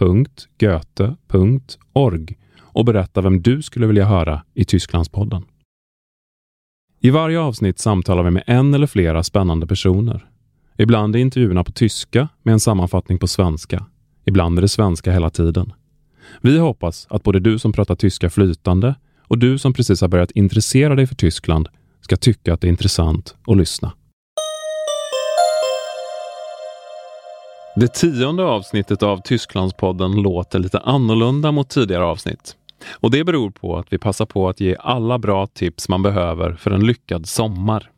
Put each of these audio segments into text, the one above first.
www.goethe.org och berätta vem du skulle vilja höra i Tysklandspodden. I varje avsnitt samtalar vi med en eller flera spännande personer. Ibland är intervjuerna på tyska med en sammanfattning på svenska. Ibland är det svenska hela tiden. Vi hoppas att både du som pratar tyska flytande och du som precis har börjat intressera dig för Tyskland ska tycka att det är intressant att lyssna. Det tionde avsnittet av Tysklandspodden låter lite annorlunda mot tidigare avsnitt. Och det beror på att vi passar på att ge alla bra tips man behöver för en lyckad sommar.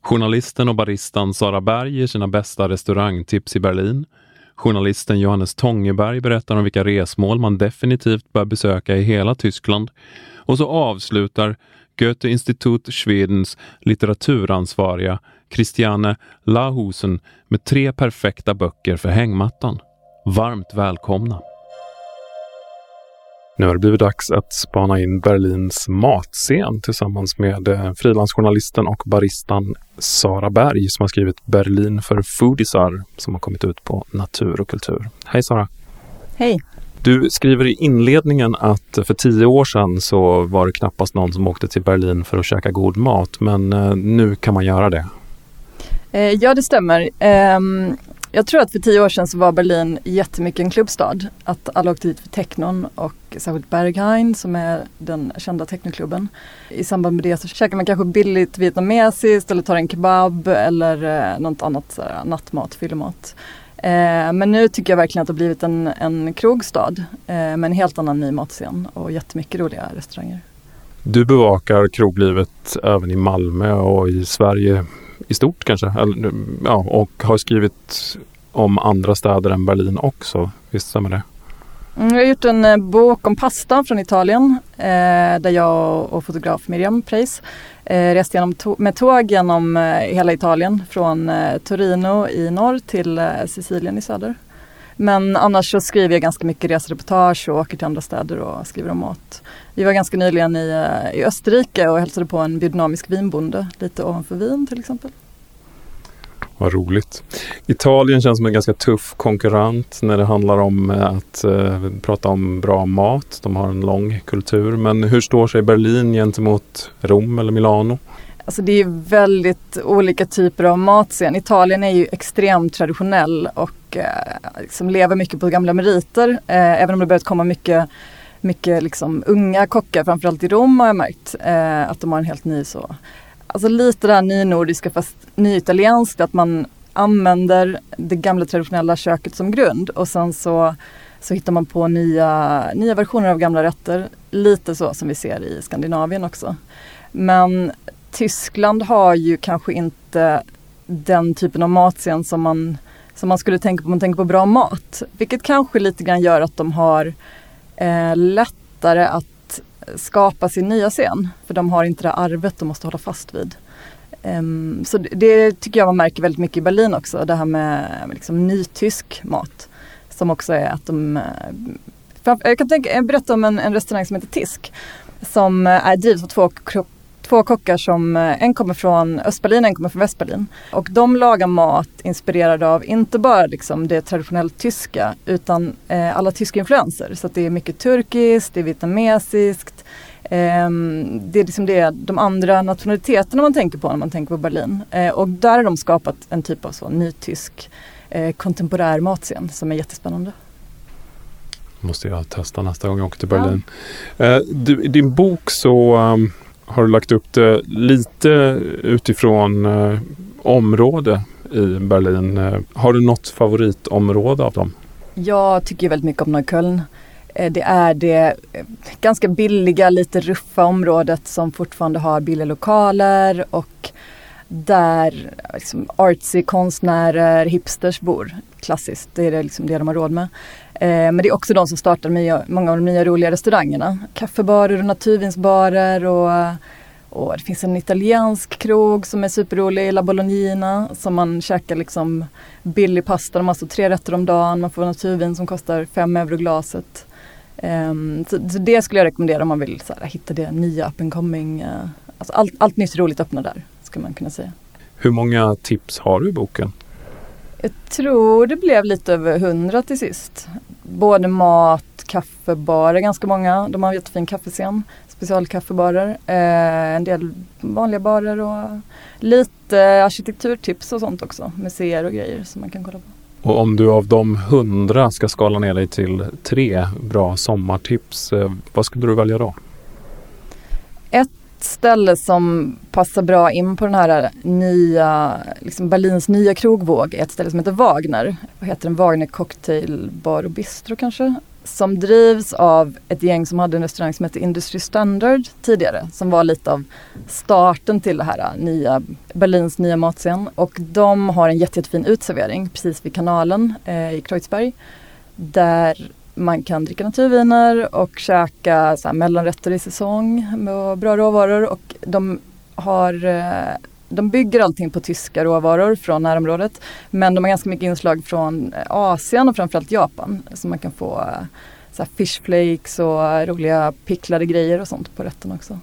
Journalisten och baristan Sara Berg ger sina bästa restaurangtips i Berlin. Journalisten Johannes Tångeberg berättar om vilka resmål man definitivt bör besöka i hela Tyskland. Och så avslutar Goethe Institut Schwedens litteraturansvariga Christiane Lahusen med tre perfekta böcker för hängmattan. Varmt välkomna! Nu har det blivit dags att spana in Berlins matscen tillsammans med eh, frilansjournalisten och baristan Sara Berg som har skrivit Berlin för foodisar som har kommit ut på Natur och kultur. Hej Sara! Hej! Du skriver i inledningen att för tio år sedan så var det knappast någon som åkte till Berlin för att käka god mat, men eh, nu kan man göra det. Eh, ja, det stämmer. Ehm, jag tror att för tio år sedan så var Berlin jättemycket en klubbstad. Att alla åkte dit för technon och särskilt Berghain som är den kända technoklubben. I samband med det så käkar man kanske billigt vietnamesiskt eller tar en kebab eller eh, något annat så här, nattmat, fyllemat. Eh, men nu tycker jag verkligen att det har blivit en, en krogstad eh, med en helt annan ny matscen och jättemycket roliga restauranger. Du bevakar kroglivet även i Malmö och i Sverige i stort kanske? Ja, och har skrivit om andra städer än Berlin också. Visst stämmer det? Mm, jag har gjort en eh, bok om pasta från Italien eh, där jag och fotograf Miriam Preis eh, reste genom to med tåg genom eh, hela Italien från eh, Torino i norr till eh, Sicilien i söder. Men annars så skriver jag ganska mycket resereportage och åker till andra städer och skriver om mat. Vi var ganska nyligen i, eh, i Österrike och hälsade på en biodynamisk vinbonde lite ovanför Wien till exempel. Vad roligt. Italien känns som en ganska tuff konkurrent när det handlar om eh, att eh, prata om bra mat. De har en lång kultur. Men hur står sig Berlin gentemot Rom eller Milano? Alltså det är väldigt olika typer av matscen. Italien är ju extremt traditionell och eh, liksom lever mycket på gamla meriter. Eh, även om det börjat komma mycket, mycket liksom unga kockar, framförallt i Rom har jag märkt. Eh, att de har en helt ny så Alltså lite det här nynordiska fast nyitalienskt, att man använder det gamla traditionella köket som grund och sen så, så hittar man på nya, nya versioner av gamla rätter. Lite så som vi ser i Skandinavien också. Men Tyskland har ju kanske inte den typen av matscen som man, som man skulle tänka på om man tänker på bra mat. Vilket kanske lite grann gör att de har eh, lättare att skapa sin nya scen. För de har inte det arvet de måste hålla fast vid. Um, så det tycker jag man märker väldigt mycket i Berlin också, det här med liksom, nytysk mat. Som också är att de... Eh, jag kan tänka, berätta om en, en restaurang som heter Tisk. Som eh, är drivs av två två kockar som, eh, en kommer från Östberlin, en kommer från Västberlin. Och de lagar mat inspirerade av inte bara liksom det traditionellt tyska utan eh, alla tyska influenser. Så det är mycket turkiskt, det är vietnamesiskt. Eh, det är liksom det, de andra nationaliteterna man tänker på när man tänker på Berlin. Eh, och där har de skapat en typ av så nytysk eh, kontemporär matscen som är jättespännande måste jag testa nästa gång jag åker till Berlin. Ja. Eh, du, I din bok så um, har du lagt upp det lite utifrån eh, område i Berlin. Eh, har du något favoritområde av dem? Jag tycker väldigt mycket om Neukölln. Eh, det är det eh, ganska billiga, lite ruffa området som fortfarande har billiga lokaler och där liksom artsy konstnärer, hipsters bor. Klassiskt, det är liksom det de har råd med. Eh, men det är också de som startar många av de nya roliga restaurangerna. Kaffebarer och naturvinsbarer och, och det finns en italiensk krog som är superrolig, La Bolognina, som man käkar liksom billig pasta. De har alltså tre rätter om dagen, man får naturvin som kostar fem euro glaset. Ehm, så, det skulle jag rekommendera om man vill så här, hitta det nya up and coming. Eh, alltså allt, allt nytt roligt öppnar där, skulle man kunna säga. Hur många tips har du i boken? Jag tror det blev lite över hundra till sist. Både mat, kaffebarer, ganska många. De har en jättefin kaffescen. Specialkaffebarer. Eh, en del vanliga barer och lite arkitekturtips och sånt också. Museer och grejer som man kan kolla på. Och om du av de hundra ska skala ner dig till tre bra sommartips, eh, vad skulle du välja då? Ett ställe som passar bra in på den här nya, liksom Berlins nya krogvåg är ett ställe som heter Wagner. Vad heter den? Wagner Cocktail Bar och Bistro kanske? Som drivs av ett gäng som hade en restaurang som hette Industry Standard tidigare. Som var lite av starten till det här nya, Berlins nya matscen. Och de har en jätte, jättefin utservering precis vid kanalen eh, i Kreuzberg. Där man kan dricka naturviner och käka så här, mellanrätter i säsong med bra råvaror och de har eh, de bygger allting på tyska råvaror från närområdet men de har ganska mycket inslag från eh, Asien och framförallt Japan. Så man kan få eh, så här, fish flakes och roliga picklade grejer och sånt på rätten också.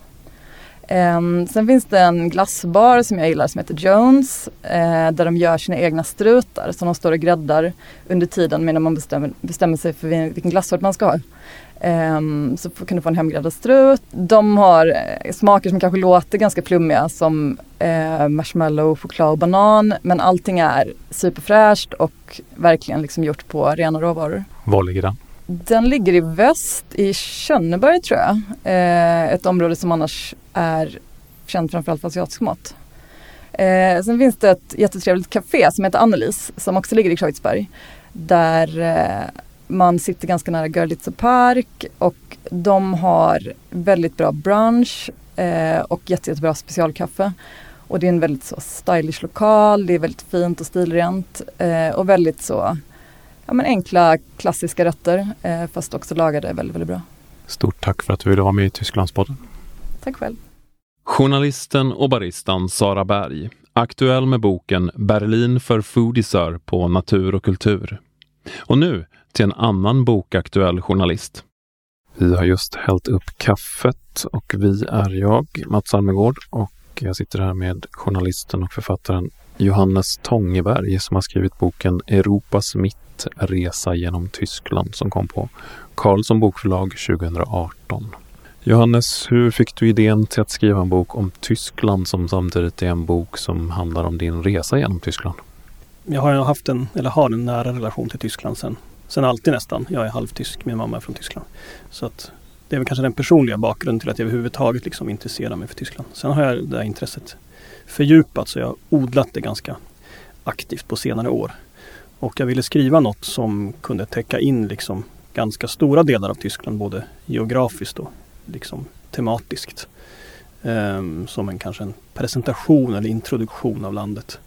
Um, sen finns det en glassbar som jag gillar som heter Jones uh, där de gör sina egna strutar som de står och gräddar under tiden medan man bestämmer, bestämmer sig för vilken glassort man ska ha. Um, så kan du få en hemgräddad strut. De har uh, smaker som kanske låter ganska flummiga som uh, marshmallow, choklad och banan men allting är superfräscht och verkligen liksom gjort på rena råvaror. Var ligger den? Den ligger i väst i Könneberg tror jag. Eh, ett område som annars är känd framförallt för asiatisk mat. Eh, sen finns det ett jättetrevligt café som heter Annelies som också ligger i Kreuzberg. Där eh, man sitter ganska nära Görlitzer Park och de har väldigt bra brunch eh, och jätte, jättebra specialkaffe. Och det är en väldigt så stylish lokal, det är väldigt fint och stilrent eh, och väldigt så ja, men enkla klassiska rätter eh, fast också lagade väldigt, väldigt bra. Stort tack för att du ville vara med i Tysklandspodden. Tack själv. Journalisten och baristan Sara Berg, aktuell med boken Berlin för foodisar på Natur och kultur. Och nu till en annan bokaktuell journalist. Vi har just hällt upp kaffet och vi är jag, Mats Almegård, och jag sitter här med journalisten och författaren Johannes Tångeberg som har skrivit boken Europas mitt resa genom Tyskland som kom på Carlsson bokförlag 2018. Johannes, hur fick du idén till att skriva en bok om Tyskland som samtidigt är en bok som handlar om din resa genom Tyskland? Jag har haft en, eller har en nära relation till Tyskland sen, sen alltid nästan. Jag är halvtysk, min mamma är från Tyskland. Så att det är väl kanske den personliga bakgrunden till att jag överhuvudtaget liksom intresserar mig för Tyskland. Sen har jag det här intresset fördjupat så jag har odlat det ganska aktivt på senare år. Och jag ville skriva något som kunde täcka in liksom ganska stora delar av Tyskland både geografiskt och liksom tematiskt. Um, som en kanske en presentation eller introduktion av landet.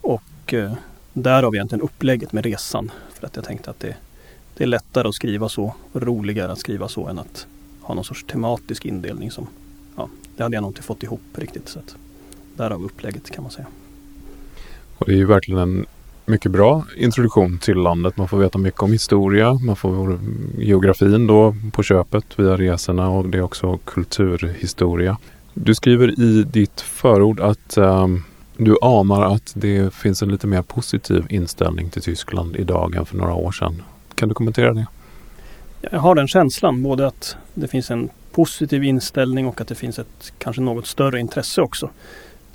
Och eh, uh, därav egentligen upplägget med resan. För att jag tänkte att det, det är lättare att skriva så och roligare att skriva så än att ha någon sorts tematisk indelning som ja, det hade jag nog inte fått ihop riktigt. Så att, därav upplägget kan man säga. Och det är ju verkligen en mycket bra introduktion till landet. Man får veta mycket om historia, man får geografin då på köpet via resorna och det är också kulturhistoria. Du skriver i ditt förord att um, du anar att det finns en lite mer positiv inställning till Tyskland idag än för några år sedan. Kan du kommentera det? Jag har den känslan, både att det finns en positiv inställning och att det finns ett kanske något större intresse också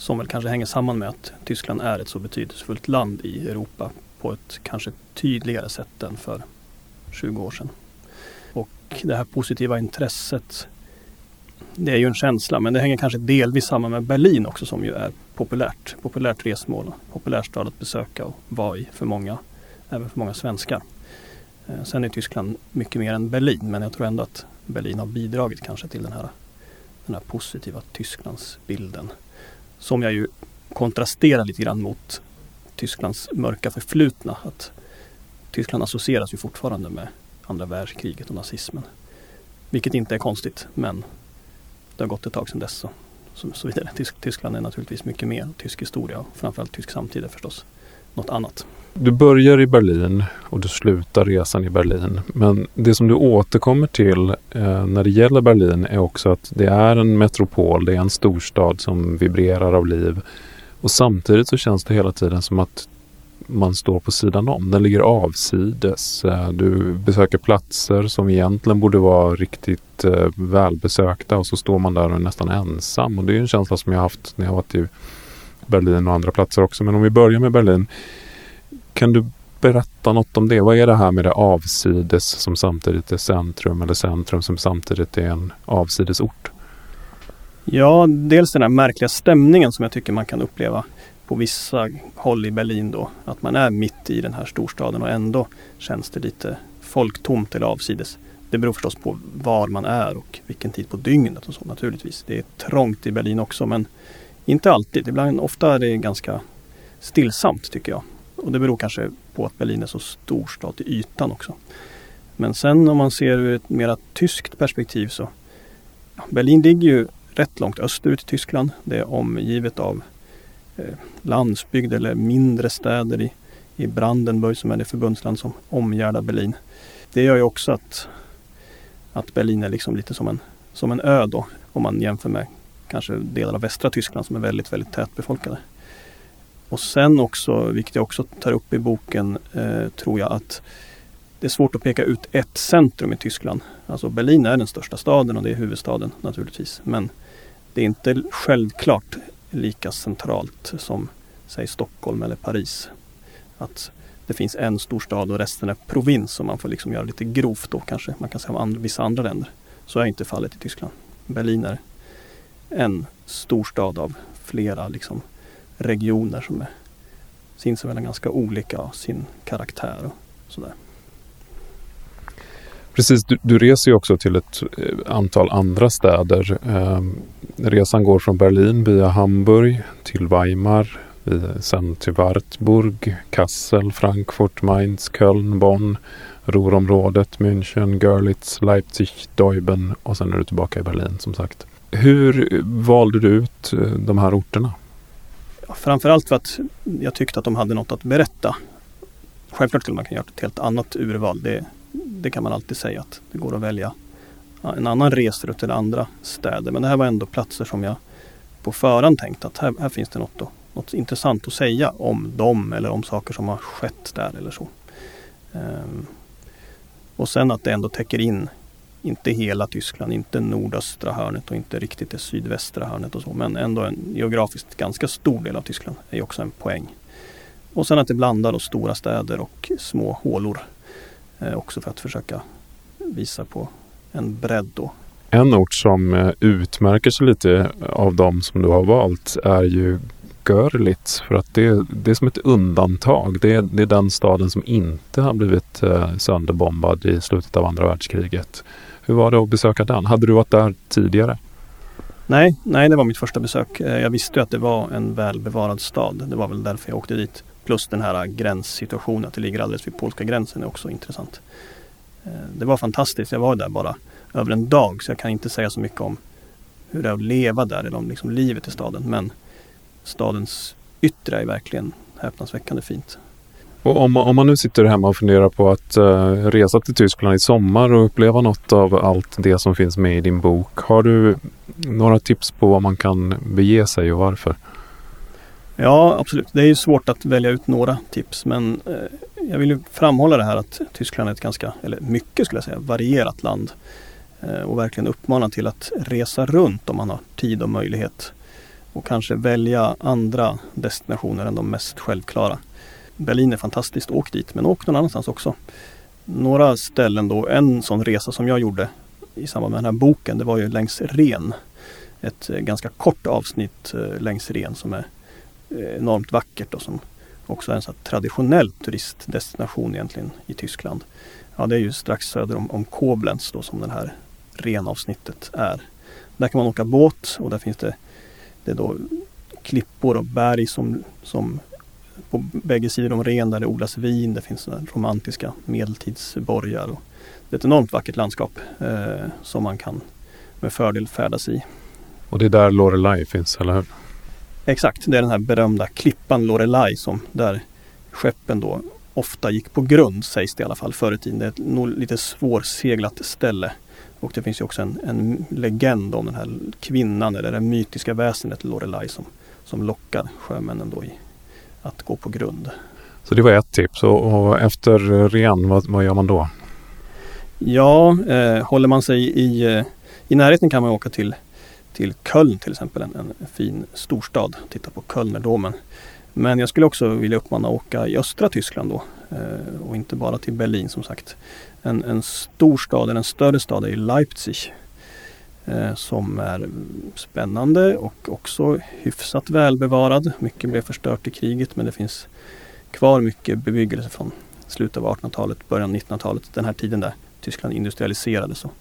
som väl kanske hänger samman med att Tyskland är ett så betydelsefullt land i Europa på ett kanske tydligare sätt än för 20 år sedan. Och det här positiva intresset det är ju en känsla men det hänger kanske delvis samman med Berlin också som ju är populärt. Populärt resmål, populär stad att besöka och vara i för många, även för många svenskar. Eh, sen är Tyskland mycket mer än Berlin men jag tror ändå att Berlin har bidragit kanske till den här, den här positiva Tysklandsbilden som jag ju kontrasterar lite grann mot Tysklands mörka förflutna. Att Tyskland associeras ju fortfarande med andra världskriget och nazismen. Vilket inte är konstigt men det har gått ett tag sedan dess. Och så, så vidare. Tysk, Tyskland är naturligtvis mycket mer tysk historia och framförallt tysk samtid är förstås något annat. Du börjar i Berlin och du slutar resan i Berlin. Men det som du återkommer till eh, när det gäller Berlin är också att det är en metropol, det är en storstad som vibrerar av liv. Och samtidigt så känns det hela tiden som att man står på sidan om. Den ligger avsides. Eh, du besöker platser som egentligen borde vara riktigt eh, välbesökta och så står man där och är nästan ensam. Och det är en känsla som jag haft när jag varit i Berlin och andra platser också. Men om vi börjar med Berlin. Kan du berätta något om det? Vad är det här med det avsides som samtidigt är centrum eller centrum som samtidigt är en avsidesort? Ja, dels den här märkliga stämningen som jag tycker man kan uppleva på vissa håll i Berlin då. Att man är mitt i den här storstaden och ändå känns det lite folktomt eller avsides. Det beror förstås på var man är och vilken tid på dygnet och så naturligtvis. Det är trångt i Berlin också men inte alltid. Ibland, ofta är det ganska stillsamt tycker jag. Och det beror kanske på att Berlin är så stor stad till ytan också. Men sen om man ser ur ett mera tyskt perspektiv så Berlin ligger ju rätt långt österut i Tyskland. Det är omgivet av Eh, landsbygd eller mindre städer i, i Brandenburg som är det förbundsland som omgärdar Berlin. Det gör ju också att, att Berlin är liksom lite som en, som en ö då om man jämför med kanske delar av västra Tyskland som är väldigt, väldigt tätbefolkade. Och sen också, vilket jag också tar upp i boken, eh, tror jag att det är svårt att peka ut ett centrum i Tyskland. Alltså Berlin är den största staden och det är huvudstaden naturligtvis. Men det är inte självklart lika centralt som säg Stockholm eller Paris. Att det finns en stor stad och resten är provins som man får liksom göra lite grovt då kanske. Man kan säga om and vissa andra länder. Så är inte fallet i Tyskland. Berlin är en stor stad av flera liksom regioner som är sinsemellan ganska olika av sin karaktär och sådär. Precis, du, du, reser ju också till ett eh, antal andra städer. Eh, resan går från Berlin via Hamburg till Weimar, sen till Wartburg, Kassel, Frankfurt, Mainz, Köln, Bonn, Ruhrområdet, München, Görlitz, Leipzig, Deuben och sen är du tillbaka i Berlin som sagt. Hur valde du ut eh, de här orterna? Framförallt för att jag tyckte att de hade något att berätta. Självklart skulle man kunna göra ett helt annat urval. Det det kan man alltid säga att det går att välja en annan resrutt till andra städer. Men det här var ändå platser som jag på förhand tänkt att här, här finns det något, då, något intressant att säga om dem eller om saker som har skett där eller så. Ehm. och sen att det ändå täcker in, inte hela Tyskland, inte nordöstra hörnet och inte riktigt det sydvästra hörnet och så, men ändå en geografiskt ganska stor del av Tyskland är också en poäng. Och sen att det blandar då stora städer och små hålor Eh, också för att försöka visa på en bredd då. En ort som eh, utmärker sig lite av de som du har valt är ju Görlitz för att det, det är som ett undantag. Det är, det är den staden som inte har blivit eh, sönderbombad i slutet av andra världskriget. Hur var det att besöka den? Hade du varit där tidigare? Nej, nej, det var mitt första besök. Eh, jag visste ju att det var en välbevarad stad. Det var väl därför jag åkte dit. Plus den här eh, gränssituationen, att det ligger alldeles vid polska gränsen är också intressant. Eh, det var fantastiskt. Jag var där bara över en dag så jag kan inte säga så mycket om hur det är att leva där eller om liksom livet i staden. Men stadens yttre är verkligen häpnadsväckande fint. Och om, om man nu sitter hemma och funderar på att uh, resa till Tyskland i sommar och uppleva något av allt det som finns med i din bok. Har du några tips på vad man kan bege sig och varför? Ja, absolut. Det är ju svårt att välja ut några tips men eh, jag vill framhålla det här att Tyskland är ett ganska, eller mycket skulle jag säga, varierat land. Eh, och verkligen uppmana till att resa runt om man har tid och möjlighet. Och kanske välja andra destinationer än de mest självklara. Berlin är fantastiskt, åk dit men åk någon annanstans också. Några ställen då, en sån resa som jag gjorde i samband med den här boken, det var ju längs Ren. Ett eh, ganska kort avsnitt eh, längs Ren som är eh, enormt vackert och som också är en sån traditionell turistdestination egentligen i Tyskland. Ja, det är ju strax söder om, om Koblenz då som det här renavsnittet är. Där kan man åka båt och där finns det, det då klippor och berg som, som på bägge sidor om Ren där det odlas vin. Det finns romantiska medeltidsborgar. Och det är ett enormt vackert landskap eh, som man kan med fördel färdas i. Och det är där Lorelei finns, eller hur? Exakt, det är den här berömda klippan Lorelei som där skeppen då ofta gick på grund sägs det i alla fall förr i tiden. Det är ett nog lite svårseglat ställe. Och det finns ju också en, en legend om den här kvinnan eller det mytiska väsendet Lorelei som, som lockar sjömännen då i att gå på grund. Så det var ett tips och, efter Ren, vad, vad, gör man då? Ja, eh, håller man sig i, eh, i närheten kan man åka till, till Köln till exempel, en, en fin storstad. Titta på Kölnerdomen. Men jag skulle också vilja uppmana att åka i östra Tyskland då eh, och inte bara till Berlin som sagt. En, en stor stad, eller en större stad är Leipzig Eh, som är spännande och också hyfsat välbevarad. Mycket blev förstört i kriget men det finns kvar mycket bebyggelse från slutet av 1800-talet, början av 1900-talet. Den här tiden där Tyskland industrialiserades och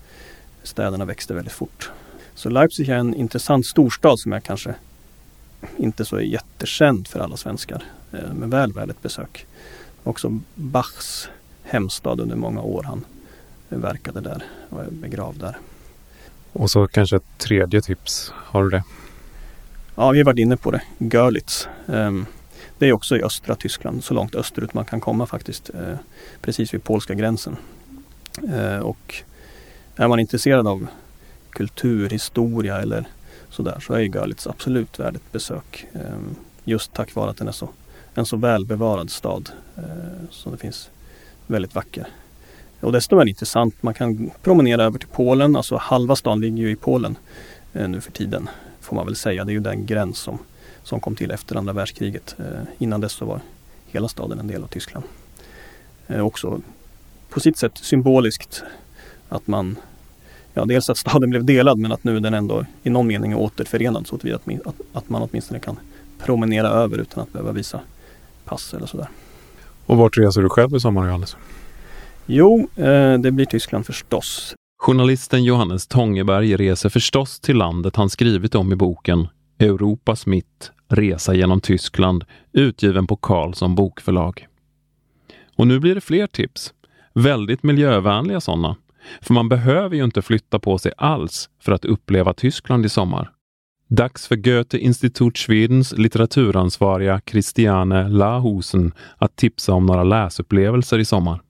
städerna växte väldigt fort. Så Leipzig är en intressant storstad som är kanske inte så jättekänd för alla svenskar. Eh, men väl värd ett besök. Också Bachs hemstad under många år. Han verkade där och är begravd där. Och så kanske ett tredje tips. Har du det? Ja, vi har varit inne på det. Görlitz. Ehm, det är också i östra Tyskland, så långt österut man kan komma faktiskt. Eh, precis vid polska gränsen. Eh, och är man intresserad av kultur, historia eller sådär så är Görlitz absolut värd ett besök. Ehm, just tack vare att den är så, en så välbevarad stad. Eh, så det finns väldigt vacker. Och dessutom är det intressant, man kan promenera över till Polen, alltså halva stan ligger ju i Polen eh, nu för tiden. Får man väl säga, det är ju den gräns som, som kom till efter andra världskriget. Eh, innan dess så var hela staden en del av Tyskland. Eh, också på sitt sätt symboliskt att man ja, dels att staden blev delad men att nu den ändå i någon mening är återförenad så att, att, att man åtminstone kan promenera över utan att behöva visa pass eller sådär. Och vart reser du själv i sommar Johannes? Jo, eh, det blir Tyskland förstås. Journalisten Johannes Tångeberg reser förstås till landet han skrivit om i boken Europas mitt, resa genom Tyskland, utgiven på Carlsson bokförlag. Och nu blir det fler tips. Väldigt miljövänliga sådana. För man behöver ju inte flytta på sig alls för att uppleva Tyskland i sommar. Dags för Goethe-Institut Schwedens litteraturansvariga Christiane Lahusen att tipsa om några läsupplevelser i sommar.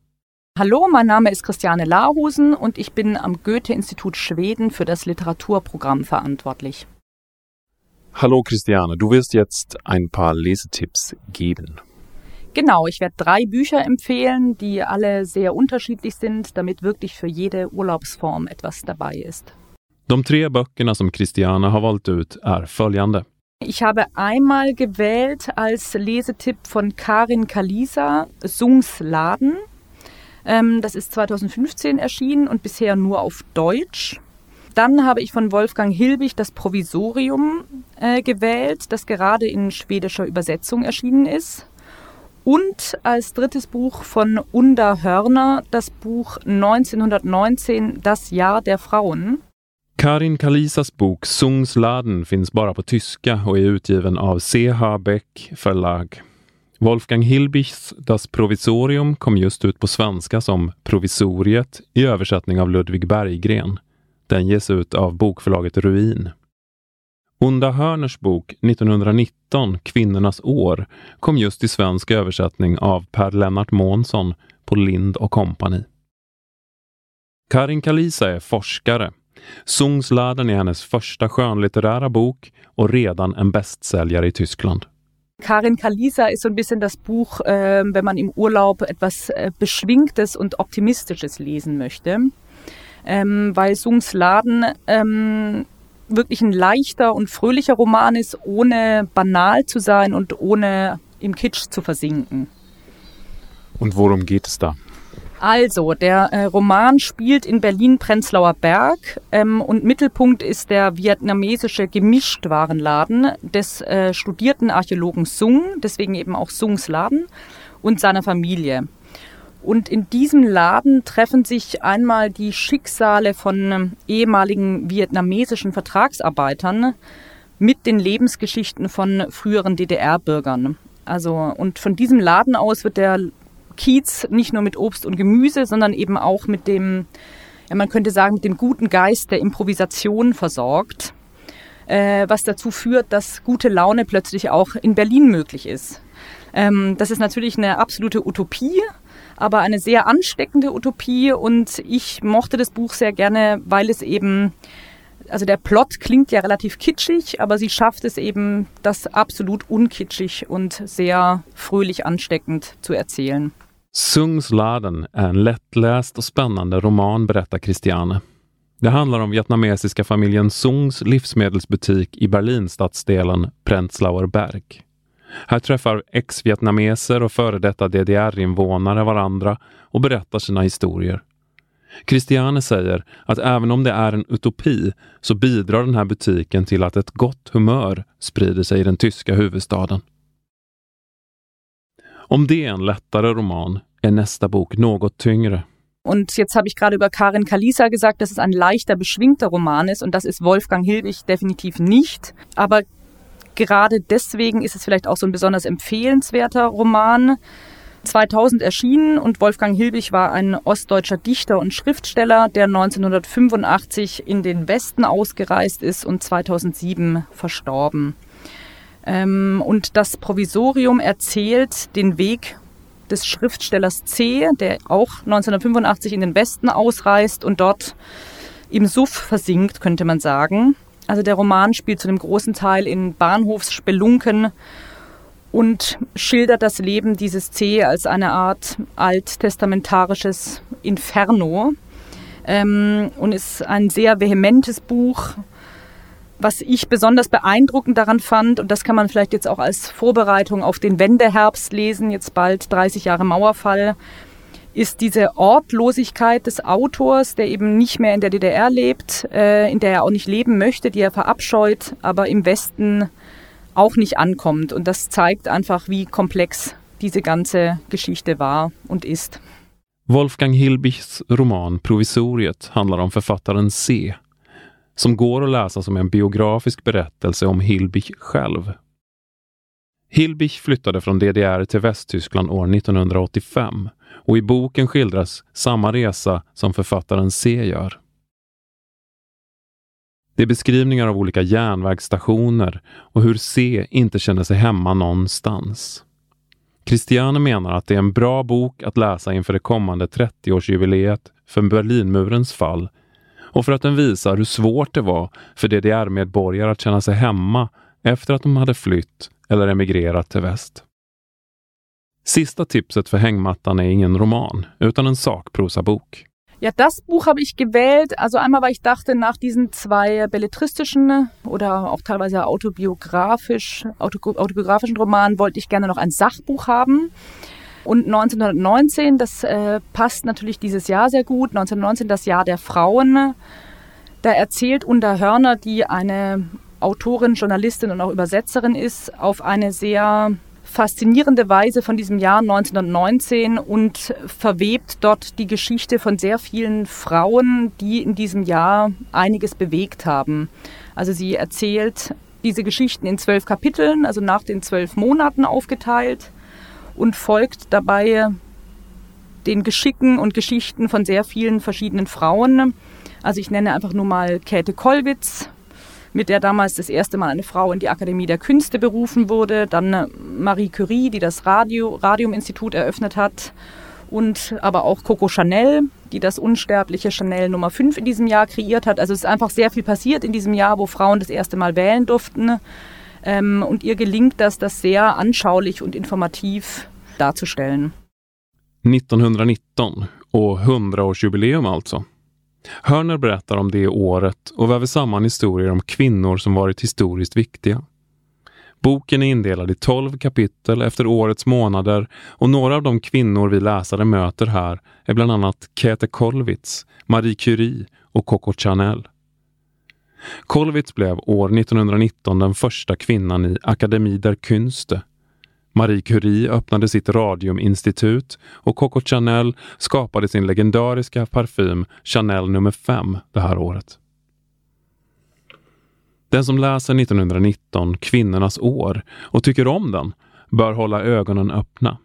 Hallo, mein Name ist Christiane Lahusen und ich bin am Goethe-Institut Schweden für das Literaturprogramm verantwortlich. Hallo Christiane, du wirst jetzt ein paar Lesetipps geben. Genau, ich werde drei Bücher empfehlen, die alle sehr unterschiedlich sind, damit wirklich für jede Urlaubsform etwas dabei ist. De tre böckerna som Christiana har valt ut är följande. Ich habe einmal gewählt als Lesetipp von Karin Kalisa Sungs Laden. Ähm, das ist 2015 erschienen und bisher nur auf Deutsch. Dann habe ich von Wolfgang Hilbig das Provisorium äh, gewählt, das gerade in schwedischer Übersetzung erschienen ist. Und als drittes Buch von Unda Hörner das Buch 1919 Das Jahr der Frauen. Karin Kalisas bok Sungs Laden finns bara på tyska och är utgiven av CH Beck förlag. Wolfgang Hilbichs Das Provisorium kom just ut på svenska som Provisoriet i översättning av Ludvig Berggren. Den ges ut av bokförlaget Ruin. Onda Hörners bok 1919, Kvinnornas år, kom just i svensk översättning av Per Lennart Månsson på Lind och Company. Karin Kalisa är forskare. Sungsladen är hennes första skönlitterära bok och redan en bästsäljare i Tyskland. Karin Kalisa ist so ein bisschen das Buch, äh, wenn man im Urlaub etwas äh, Beschwingtes und Optimistisches lesen möchte. Ähm, weil Sungs Laden ähm, wirklich ein leichter und fröhlicher Roman ist, ohne banal zu sein und ohne im Kitsch zu versinken. Und worum geht es da? Also, der äh, Roman spielt in Berlin-Prenzlauer Berg ähm, und Mittelpunkt ist der vietnamesische Gemischtwarenladen des äh, studierten Archäologen Sung, deswegen eben auch Sungs Laden, und seiner Familie. Und in diesem Laden treffen sich einmal die Schicksale von ähm, ehemaligen vietnamesischen Vertragsarbeitern mit den Lebensgeschichten von früheren DDR-Bürgern. Also, und von diesem Laden aus wird der Kiez nicht nur mit Obst und Gemüse, sondern eben auch mit dem, ja, man könnte sagen, mit dem guten Geist der Improvisation versorgt, äh, was dazu führt, dass gute Laune plötzlich auch in Berlin möglich ist. Ähm, das ist natürlich eine absolute Utopie, aber eine sehr ansteckende Utopie und ich mochte das Buch sehr gerne, weil es eben also der Plot klingt ja relativ kitschig, aber sie schafft es eben, das absolut unkitschig und sehr fröhlich ansteckend zu erzählen. Sungsladen är en lättläst och spännande roman, berättar Christiane. Det handlar om vietnamesiska familjen Sungs livsmedelsbutik i Berlinstadsdelen Prenzlauer Berg. Här träffar ex-vietnameser och före detta DDR-invånare varandra och berättar sina historier. Christiane säger att även om det är en utopi så bidrar den här butiken till att ett gott humör sprider sig i den tyska huvudstaden. Om det är en lättare roman är nästa bok något tyngre. Und jetzt habe ich gerade über Karin Kalisa gesagt, dass es ein leichter, beschwingter Roman ist und das ist Wolfgang Hilbig definitiv nicht. Aber gerade deswegen ist es vielleicht auch so ein besonders empfehlenswerter Roman. 2000 erschienen und Wolfgang Hilbig war ein ostdeutscher Dichter und Schriftsteller, der 1985 in den Westen ausgereist ist und 2007 verstorben. Ähm, und das Provisorium erzählt den Weg des Schriftstellers C., der auch 1985 in den Westen ausreist und dort im Suff versinkt, könnte man sagen. Also der Roman spielt zu einem großen Teil in Bahnhofsspelunken und schildert das Leben dieses C als eine Art alttestamentarisches Inferno ähm, und ist ein sehr vehementes Buch. Was ich besonders beeindruckend daran fand, und das kann man vielleicht jetzt auch als Vorbereitung auf den Wendeherbst lesen, jetzt bald 30 Jahre Mauerfall, ist diese Ortlosigkeit des Autors, der eben nicht mehr in der DDR lebt, äh, in der er auch nicht leben möchte, die er verabscheut, aber im Westen auch nicht ankommt. Und das zeigt einfach, wie komplex diese ganze Geschichte war und ist. Wolfgang Hilbigs roman Provisoriet handlar om författaren C, som går att läsa som en biografisk berättelse om Hilbig själv. Hilbig flyttade från DDR till Västtyskland år 1985 och i boken skildras samma resa som författaren C gör. Det är beskrivningar av olika järnvägsstationer och hur C inte känner sig hemma någonstans. Christiane menar att det är en bra bok att läsa inför det kommande 30-årsjubileet för Berlinmurens fall och för att den visar hur svårt det var för DDR-medborgare att känna sig hemma efter att de hade flytt eller emigrerat till väst. Sista tipset för hängmattan är ingen roman, utan en sakprosabok. Ja, das Buch habe ich gewählt. Also einmal, weil ich dachte, nach diesen zwei belletristischen oder auch teilweise autobiografisch, autobiografischen Romanen wollte ich gerne noch ein Sachbuch haben. Und 1919, das äh, passt natürlich dieses Jahr sehr gut, 1919 das Jahr der Frauen. Da erzählt Unda Hörner, die eine Autorin, Journalistin und auch Übersetzerin ist, auf eine sehr faszinierende Weise von diesem Jahr 1919 und verwebt dort die Geschichte von sehr vielen Frauen, die in diesem Jahr einiges bewegt haben. Also sie erzählt diese Geschichten in zwölf Kapiteln, also nach den zwölf Monaten aufgeteilt und folgt dabei den Geschicken und Geschichten von sehr vielen verschiedenen Frauen. Also ich nenne einfach nur mal Käthe Kollwitz, mit der damals das erste Mal eine Frau in die Akademie der Künste berufen wurde. Dann Marie Curie, die das Radio, Radiuminstitut eröffnet hat. Und aber auch Coco Chanel, die das unsterbliche Chanel Nummer 5 in diesem Jahr kreiert hat. Also es ist einfach sehr viel passiert in diesem Jahr, wo Frauen das erste Mal wählen durften. Ähm, und ihr gelingt das, das sehr anschaulich und informativ darzustellen. 1919 och 100-årsjubileum alltså. Hörner berättar om det året och väver samman historier om kvinnor som varit historiskt viktiga. Boken är indelad i tolv kapitel efter årets månader och några av de kvinnor vi läsare möter här är bland annat Käthe Kollwitz, Marie Curie och Coco Chanel. Kollwitz blev år 1919 den första kvinnan i Akademie der Künste Marie Curie öppnade sitt radiuminstitut och Coco Chanel skapade sin legendariska parfym Chanel nummer 5 det här året. Den som läser 1919, kvinnornas år, och tycker om den bör hålla ögonen öppna.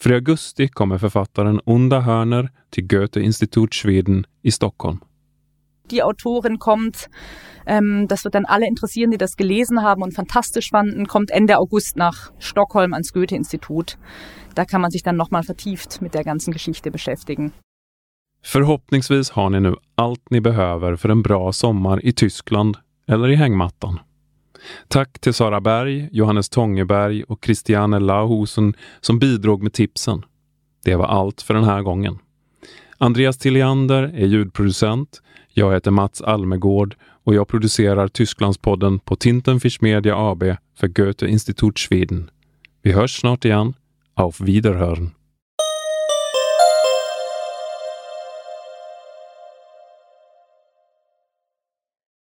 För i augusti kommer författaren Onda Hörner till Goethe-Institut Schweden i Stockholm. Die Autorin kommt, ähm, das wird dann alle interessieren, die das gelesen haben und fantastisch fanden, kommt Ende August nach Stockholm ans Goethe-Institut. Da kann man sich dann nochmal vertieft mit der ganzen Geschichte beschäftigen. Förhoppningsvis har ni nu allt ni behöver för en bra sommar i Tyskland eller i hängmattan. Tack till Sara Berg, Johannes Tångeberg och Christiane Lauhusen som bidrog med tipsen. Det var allt för den här gången. Andreas Tilliander är ljudproducent. Jag heter Mats Almegård och jag producerar Tysklandspodden på Tintenfisch Media AB för Goethe Institut Schweden. Vi hörs snart igen. Auf Wiederhören!